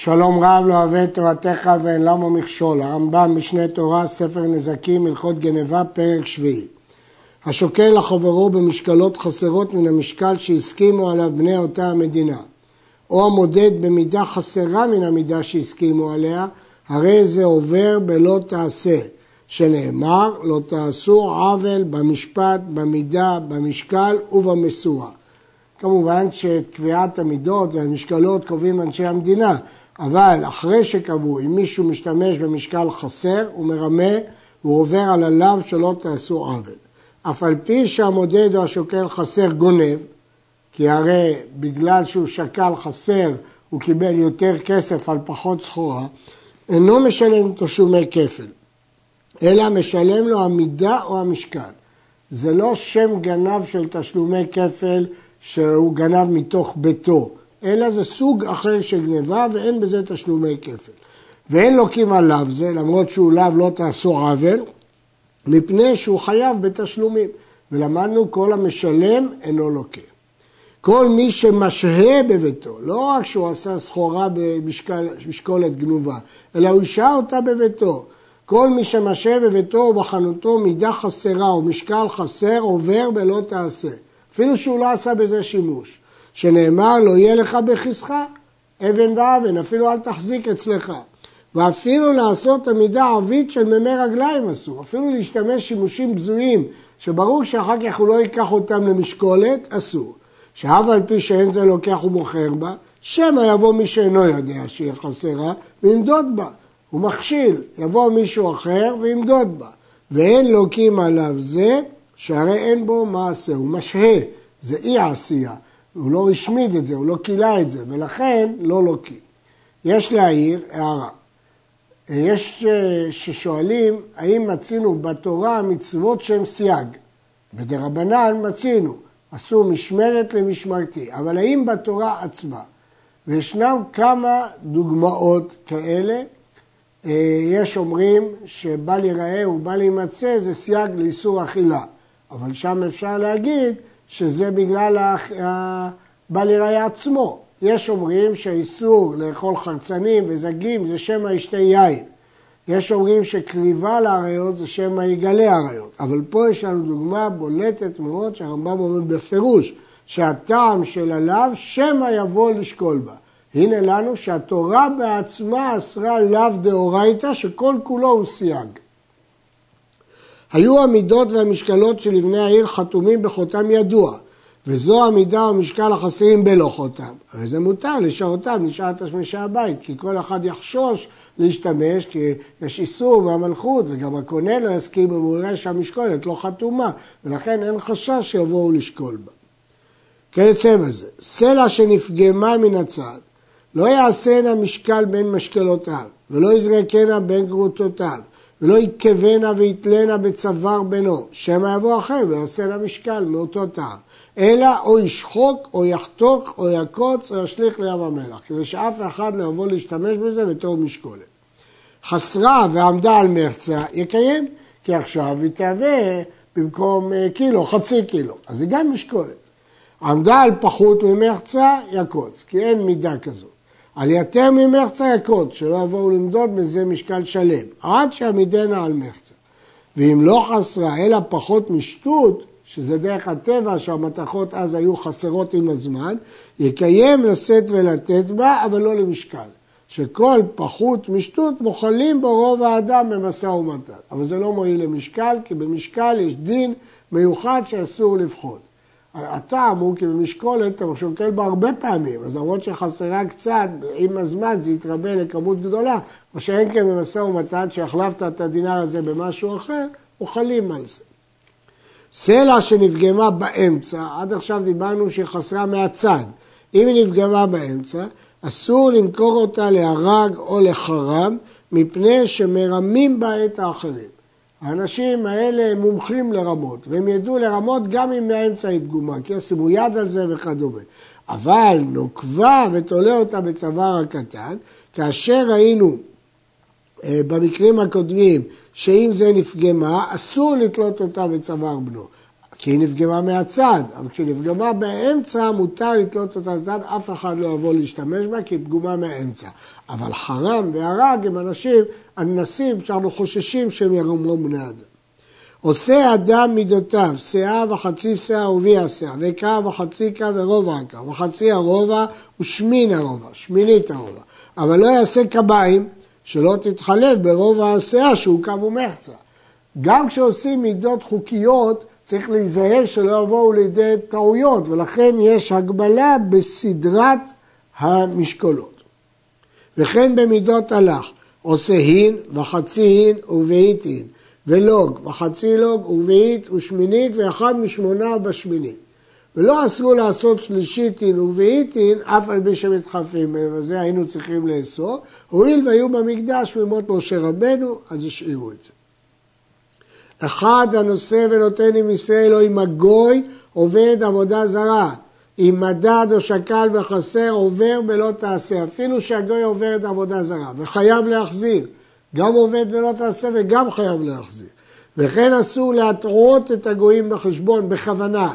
שלום רב לא אוהב את תורתך ואין למה מכשול, הרמב"ם משנה תורה, ספר נזקים, הלכות גנבה, פרק שביעי. השוקל לחברו במשקלות חסרות מן המשקל שהסכימו עליו בני אותה המדינה, או המודד במידה חסרה מן המידה שהסכימו עליה, הרי זה עובר בלא תעשה, שנאמר לא תעשו עוול במשפט, במידה, במשקל ובמשואה. כמובן שאת קביעת המידות והמשקלות קובעים אנשי המדינה, אבל אחרי שקבעו, אם מישהו משתמש במשקל חסר, הוא מרמה והוא עובר על הלאו שלא תעשו עוול. אף על פי שהמודד או השוקל חסר גונב, כי הרי בגלל שהוא שקל חסר הוא קיבל יותר כסף על פחות סחורה, אינו משלם תשלומי כפל, אלא משלם לו המידה או המשקל. זה לא שם גנב של תשלומי כפל שהוא גנב מתוך ביתו, אלא זה סוג אחר של גניבה ואין בזה תשלומי כפל. ואין לוקים עליו זה, למרות שהוא לאו לא תעשו עוול, מפני שהוא חייב בתשלומים. ולמדנו כל המשלם אינו לוקה. כל מי שמשהה בביתו, לא רק שהוא עשה סחורה במשקולת גנובה, אלא הוא השהה אותה בביתו. כל מי שמשהה בביתו ובחנותו מידה חסרה או משקל חסר עובר בלא תעשה. אפילו שהוא לא עשה בזה שימוש. שנאמר לא יהיה לך בכיסך אבן ואבן, אפילו אל תחזיק אצלך. ואפילו לעשות עמידה ערבית של מימי רגליים אסור, אפילו להשתמש שימושים בזויים, שברור שאחר כך הוא לא ייקח אותם למשקולת, אסור. שאף על פי שאין זה לוקח ומוכר בה, שמא יבוא מי שאינו יודע שהיא חסרה וימדוד בה. הוא מכשיל, יבוא מישהו אחר וימדוד בה. ואין לוקים עליו זה, שהרי אין בו מעשה, הוא משהה, זה אי עשייה. הוא לא השמיד את זה, הוא לא כילה את זה, ולכן לא לוקים. יש להעיר הערה. יש אה, ששואלים האם מצינו בתורה מצוות שהן סייג. בדרבנן מצינו, עשו משמרת למשמרתי, אבל האם בתורה עצמה? וישנם כמה דוגמאות כאלה. אה, יש אומרים שבל ייראה ובל יימצא זה סייג לאיסור אכילה, אבל שם אפשר להגיד שזה בגלל בל ייראה עצמו. יש אומרים שהאיסור לאכול חרצנים וזגים זה שמא ישתה יין. יש אומרים שקריבה לאריות זה שמא יגלה אריות. אבל פה יש לנו דוגמה בולטת מאוד שהרמב"ם אומר בפירוש שהטעם של הלאו שמא יבוא לשקול בה. הנה לנו שהתורה בעצמה אסרה לאו דאורייתא שכל כולו הוא סייג. היו המידות והמשקלות של לבני העיר חתומים בחותם ידוע, וזו המידה או משקל החסרים בלא חותם. הרי זה מותר לשעותם לשעת תשמישי הבית, כי כל אחד יחשוש להשתמש, כי יש איסור מהמלכות, וגם הקונה לא יסכים אם הוא יראה שהמשקולת לא חתומה, ולכן אין חשש שיבואו לשקול בה. כיוצא בזה, סלע שנפגמה מן הצד, לא יעשנה משקל בין משקלותיו, ולא יזרקנה בין גרותותיו, ולא יקבנה ויתלנה בצוואר בנו, שמא יבוא אחר ויעשה לה משקל מאותו טעם. אלא או ישחוק, או יחתוק, או יקוץ, או ישליך לים המלח, כדי שאף אחד לא יבוא להשתמש בזה בתור משקולת. חסרה ועמדה על מחצה, יקיים, כי עכשיו היא תהווה במקום אה, קילו, חצי קילו, אז זה גם משקולת. עמדה על פחות ממחצה, יקוץ, כי אין מידה כזאת. על יותר ממחצה יקוץ, שלא יבואו למדוד בזה משקל שלם, עד שעמידנה על מחצה. ואם לא חסרה, אלא פחות משטות, שזה דרך הטבע שהמתכות אז היו חסרות עם הזמן, יקיים לשאת ולתת בה, אבל לא למשקל. שכל פחות משטות מוכלים בו רוב האדם במשא ומתן. אבל זה לא מועיל למשקל, כי במשקל יש דין מיוחד שאסור לפחות. הטעם הוא כי במשקולת אתה שוקל בה הרבה פעמים, אז למרות שחסרה קצת, עם הזמן זה יתרבה לכמות גדולה, מה שאין כן במשא ומתן שהחלפת את הדינר הזה במשהו אחר, מוכלים על זה. סלע שנפגמה באמצע, עד עכשיו דיברנו שהיא חסרה מהצד. אם היא נפגמה באמצע, אסור למכור אותה להרג או לחרם, מפני שמרמים בה את האחרים. האנשים האלה הם מומחים לרמות, והם ידעו לרמות גם אם מהאמצע היא פגומה, כי ישימו יד על זה וכדומה. אבל נוקבה ותולה אותה בצוואר הקטן, כאשר ראינו אה, במקרים הקודמים שאם זה נפגמה, אסור לתלות אותה בצוואר בנו. כי היא נפגמה מהצד, אבל כשהיא נפגמה באמצע מותר לתלות אותה לצד, אף אחד לא יבוא להשתמש בה כי היא פגומה מהאמצע. אבל חרם והרג הם אנשים, אנסים, שאנחנו חוששים שהם ירמו בני אדם. עושה אדם מידותיו, שאה וחצי שאה ובי השאה, וקרא וחצי קרא ורובע הקרא, וחצי הרובע ושמין הרובע, שמינית הרובע. אבל לא יעשה קביים, שלא תתחלף ברובע השאה שהוא קו ומחצה. גם כשעושים מידות חוקיות, צריך להיזהר שלא יבואו לידי טעויות, ולכן יש הגבלה בסדרת המשקולות. וכן במידות הלך, עושה הין וחצי הין ובאית הין, ולוג וחצי לוג ובאית ושמינית ואחד משמונה בשמינית. ולא אסרו לעשות שלישית הין ורביעית הין, אף על פי שמתחלפים בהם, אז היינו צריכים לאסור. הואיל והיו במקדש ממות משה רבנו, אז השאירו את זה. אחד הנושא ונותן עם ישראל או עם הגוי עובד עבודה זרה. אם מדד או שקל בחסר עובר בלא תעשה, אפילו שהגוי עובר את עבודה זרה וחייב להחזיר, גם עובד בלא תעשה וגם חייב להחזיר. וכן אסור להטעות את הגויים בחשבון בכוונה,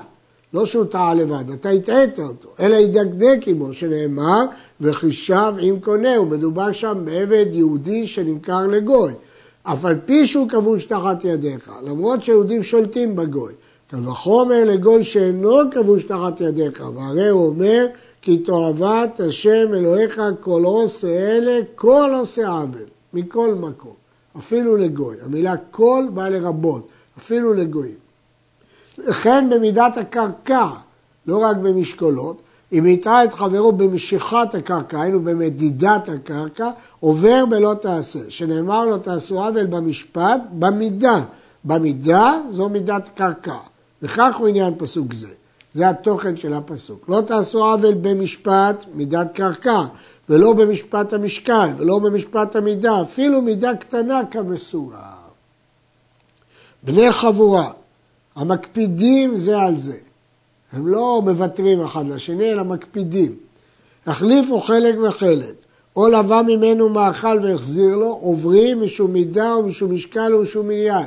לא שהוא טעה לבד, אתה הטעית אותו, אלא ידקדק עמו, שנאמר, וחישב עם קונהו, מדובר שם בעבד יהודי שנמכר לגוי. אף על פי שהוא כבוש תחת ידיך, למרות שיהודים שולטים בגוי. קל וחומר לגוי שאינו כבוש תחת ידיך, והרי הוא אומר, כי תועבת השם אלוהיך כל עושה אלה, כל עושה עוול, מכל מקום, אפילו לגוי. המילה כל באה לרבות, אפילו לגויים. וכן במידת הקרקע, לא רק במשקולות, אם יטעה את חברו במשיכת הקרקע, היינו במדידת הקרקע, עובר בלא תעשה, שנאמר לו תעשו עוול במשפט, במידה. במידה זו מידת קרקע, וכך הוא עניין פסוק זה. זה התוכן של הפסוק. לא תעשו עוול במשפט, מידת קרקע, ולא במשפט המשקל, ולא במשפט המידה, אפילו מידה קטנה כמסורה. בני חבורה, המקפידים זה על זה. הם לא מוותרים אחד לשני, אלא מקפידים. החליפו חלק וחלק, או לבא ממנו מאכל והחזיר לו, עוברים משום מידה ומשום משקל ומשום עניין.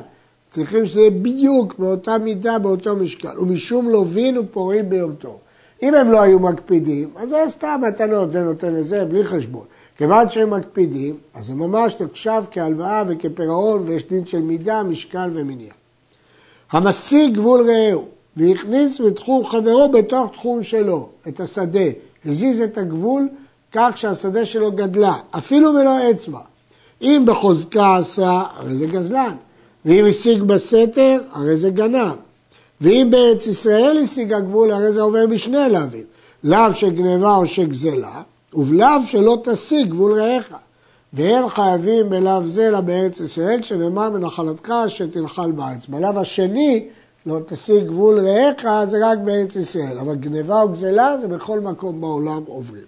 צריכים שזה יהיה בדיוק באותה מידה, באותו משקל. ומשום לווין ופורעים ביום טוב. אם הם לא היו מקפידים, אז זה סתם מתנות, זה נותן לזה, בלי חשבון. כיוון שהם מקפידים, אז זה ממש נחשב כהלוואה וכפירעון, ויש דין של מידה, משקל ומניין. המשיג גבול רעהו, והכניס בתחום חברו בתוך תחום שלו, את השדה. הזיז את הגבול כך שהשדה שלו גדלה, אפילו מלא אצבע. אם בחוזקה עשה, הרי זה גזלן. ואם השיג בסתר, הרי זה גנב. ואם בארץ ישראל השיג הגבול, הרי זה עובר בשני לאווים. לאו של או של גזלה, ובלאו שלא תשיג גבול רעך. ואין חייבים בלאו זה אלא בארץ ישראל, שנאמר מנחלתך שתנחל בארץ. בלאו השני לא תשיג גבול רעך, זה רק בארץ ישראל, אבל גניבה או גזלה זה בכל מקום בעולם עוברים.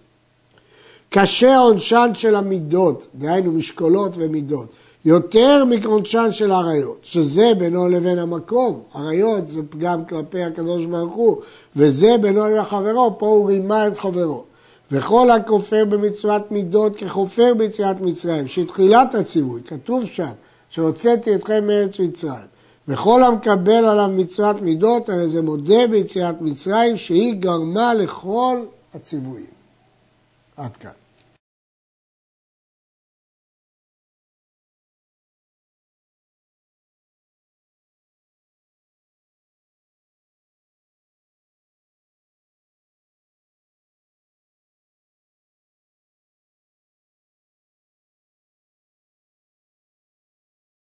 קשה עונשן של המידות, דהיינו משקולות ומידות, יותר מעונשן של עריות, שזה בינו לבין המקום, עריות זה פגם כלפי הקדוש ברוך הוא, וזה בינו לבין חברו, פה הוא רימה את חברו. וכל הכופר במצוות מידות ככופר ביציאת מצרים, שתחילת הציווי, כתוב שם, שהוצאתי אתכם מארץ מצרים. וכל המקבל עליו מצוות מידות, הרי זה מודה ביציאת מצרים שהיא גרמה לכל הציוויים. עד כאן.